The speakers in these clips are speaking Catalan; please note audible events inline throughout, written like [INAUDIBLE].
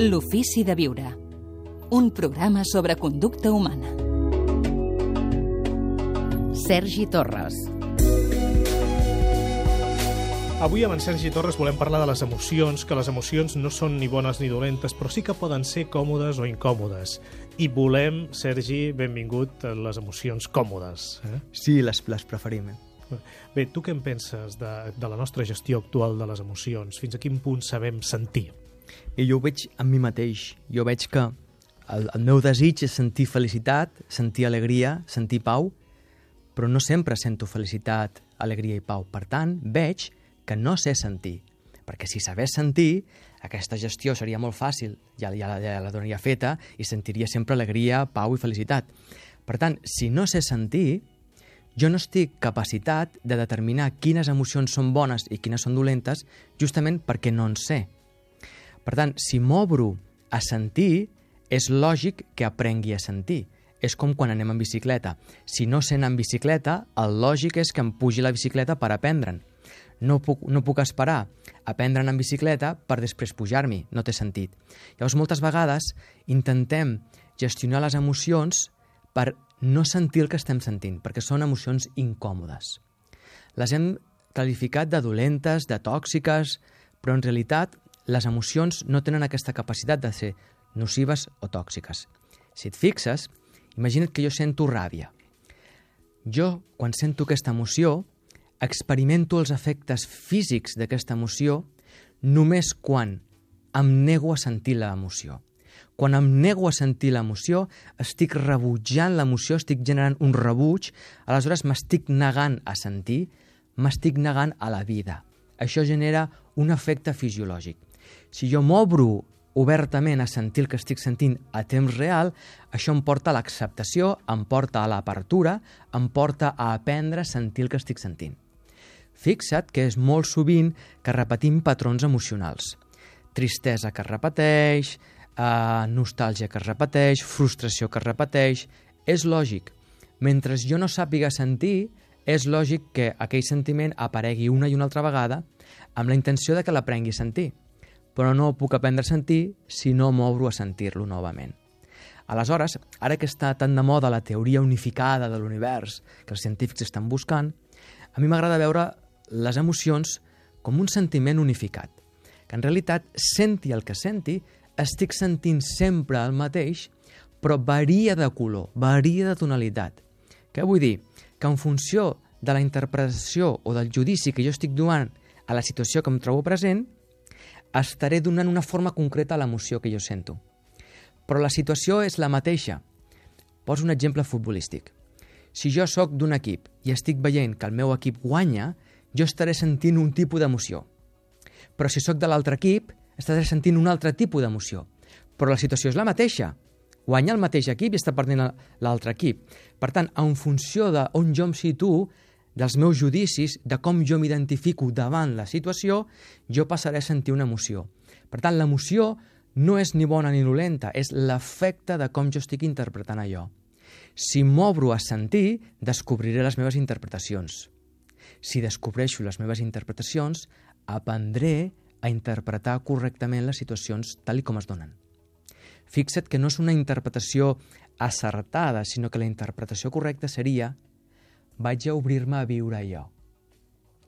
L'ofici de viure. Un programa sobre conducta humana. Sergi Torres. Avui amb en Sergi Torres volem parlar de les emocions, que les emocions no són ni bones ni dolentes, però sí que poden ser còmodes o incòmodes. I volem, Sergi, benvingut, a les emocions còmodes. Eh? Sí, les, les preferim. Eh? Bé, tu què en penses de, de la nostra gestió actual de les emocions? Fins a quin punt sabem sentir? I jo ho veig en mi mateix. Jo veig que el, el meu desig és sentir felicitat, sentir alegria, sentir pau, però no sempre sento felicitat, alegria i pau. Per tant, veig que no sé sentir. Perquè si sabés sentir, aquesta gestió seria molt fàcil, ja, ja, ja la donaria feta i sentiria sempre alegria, pau i felicitat. Per tant, si no sé sentir, jo no estic capacitat de determinar quines emocions són bones i quines són dolentes justament perquè no en sé. Per tant, si m'obro a sentir, és lògic que aprengui a sentir. És com quan anem en bicicleta. Si no anar en bicicleta, el lògic és que em pugi la bicicleta per aprendre'n. No puc, no puc esperar a aprendre en bicicleta per després pujar-m'hi, no té sentit. Llavors, moltes vegades intentem gestionar les emocions per no sentir el que estem sentint, perquè són emocions incòmodes. Les hem qualificat de dolentes, de tòxiques, però en realitat les emocions no tenen aquesta capacitat de ser nocives o tòxiques. Si et fixes, imagina't que jo sento ràbia. Jo, quan sento aquesta emoció, experimento els efectes físics d'aquesta emoció només quan em nego a sentir l'emoció. Quan em nego a sentir l'emoció, estic rebutjant l'emoció, estic generant un rebuig, aleshores m'estic negant a sentir, m'estic negant a la vida. Això genera un efecte fisiològic. Si jo m'obro obertament a sentir el que estic sentint a temps real, això em porta a l'acceptació, em porta a l'apertura, em porta a aprendre a sentir el que estic sentint. Fixa't que és molt sovint que repetim patrons emocionals. Tristesa que es repeteix, eh, nostàlgia que es repeteix, frustració que es repeteix... És lògic. Mentre jo no sàpiga sentir, és lògic que aquell sentiment aparegui una i una altra vegada amb la intenció de que l'aprengui a sentir. Però no puc aprendre a sentir si no m'obro a sentir-lo novament. Aleshores, ara que està tan de moda la teoria unificada de l'univers que els científics estan buscant, a mi m'agrada veure les emocions com un sentiment unificat, que en realitat, senti el que senti, estic sentint sempre el mateix, però varia de color, varia de tonalitat. Què vull dir? Que en funció de la interpretació o del judici que jo estic donant a la situació que em trobo present, estaré donant una forma concreta a l'emoció que jo sento. Però la situació és la mateixa. Poso un exemple futbolístic. Si jo sóc d'un equip i estic veient que el meu equip guanya, jo estaré sentint un tipus d'emoció. Però si sóc de l'altre equip, estaré sentint un altre tipus d'emoció. Però la situació és la mateixa. Guanya el mateix equip i està perdent l'altre equip. Per tant, en funció de on jo em situo, dels meus judicis, de com jo m'identifico davant la situació, jo passaré a sentir una emoció. Per tant, l'emoció no és ni bona ni dolenta, és l'efecte de com jo estic interpretant allò. Si m'obro a sentir, descobriré les meves interpretacions. Si descobreixo les meves interpretacions, aprendré a interpretar correctament les situacions tal com es donen. Fixa't que no és una interpretació acertada, sinó que la interpretació correcta seria vaig a obrir-me a viure allò.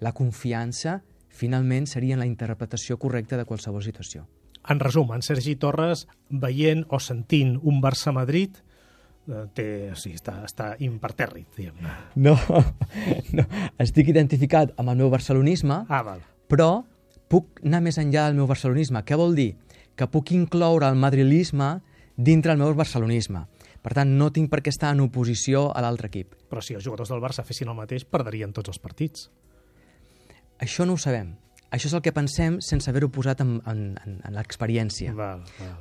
La confiança, finalment, seria la interpretació correcta de qualsevol situació. En resum, en Sergi Torres, veient o sentint un Barça-Madrid, eh, té, sí, està, està impertèrrit, diguem-ne. No, [LAUGHS] no, estic identificat amb el meu barcelonisme, Ah, val. però puc anar més enllà del meu barcelonisme. Què vol dir? Que puc incloure el madrilisme dintre el meu barcelonisme. Per tant, no tinc per què estar en oposició a l'altre equip. Però si els jugadors del Barça fessin el mateix, perdrien tots els partits. Això no ho sabem. Això és el que pensem sense haver-ho posat en, en, en, en l'experiència.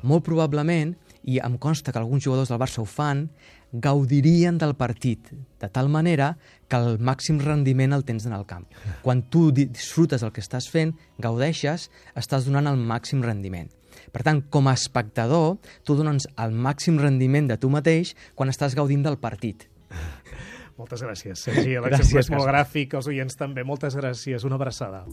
Molt probablement, i em consta que alguns jugadors del Barça ho fan, gaudirien del partit, de tal manera que el màxim rendiment el tens en el camp. Quan tu disfrutes el que estàs fent, gaudeixes, estàs donant el màxim rendiment. Per tant, com a espectador, tu dones el màxim rendiment de tu mateix quan estàs gaudint del partit. Moltes gràcies, Sergi. L'exemple és molt gràfic, els oients també. Moltes gràcies. Una abraçada.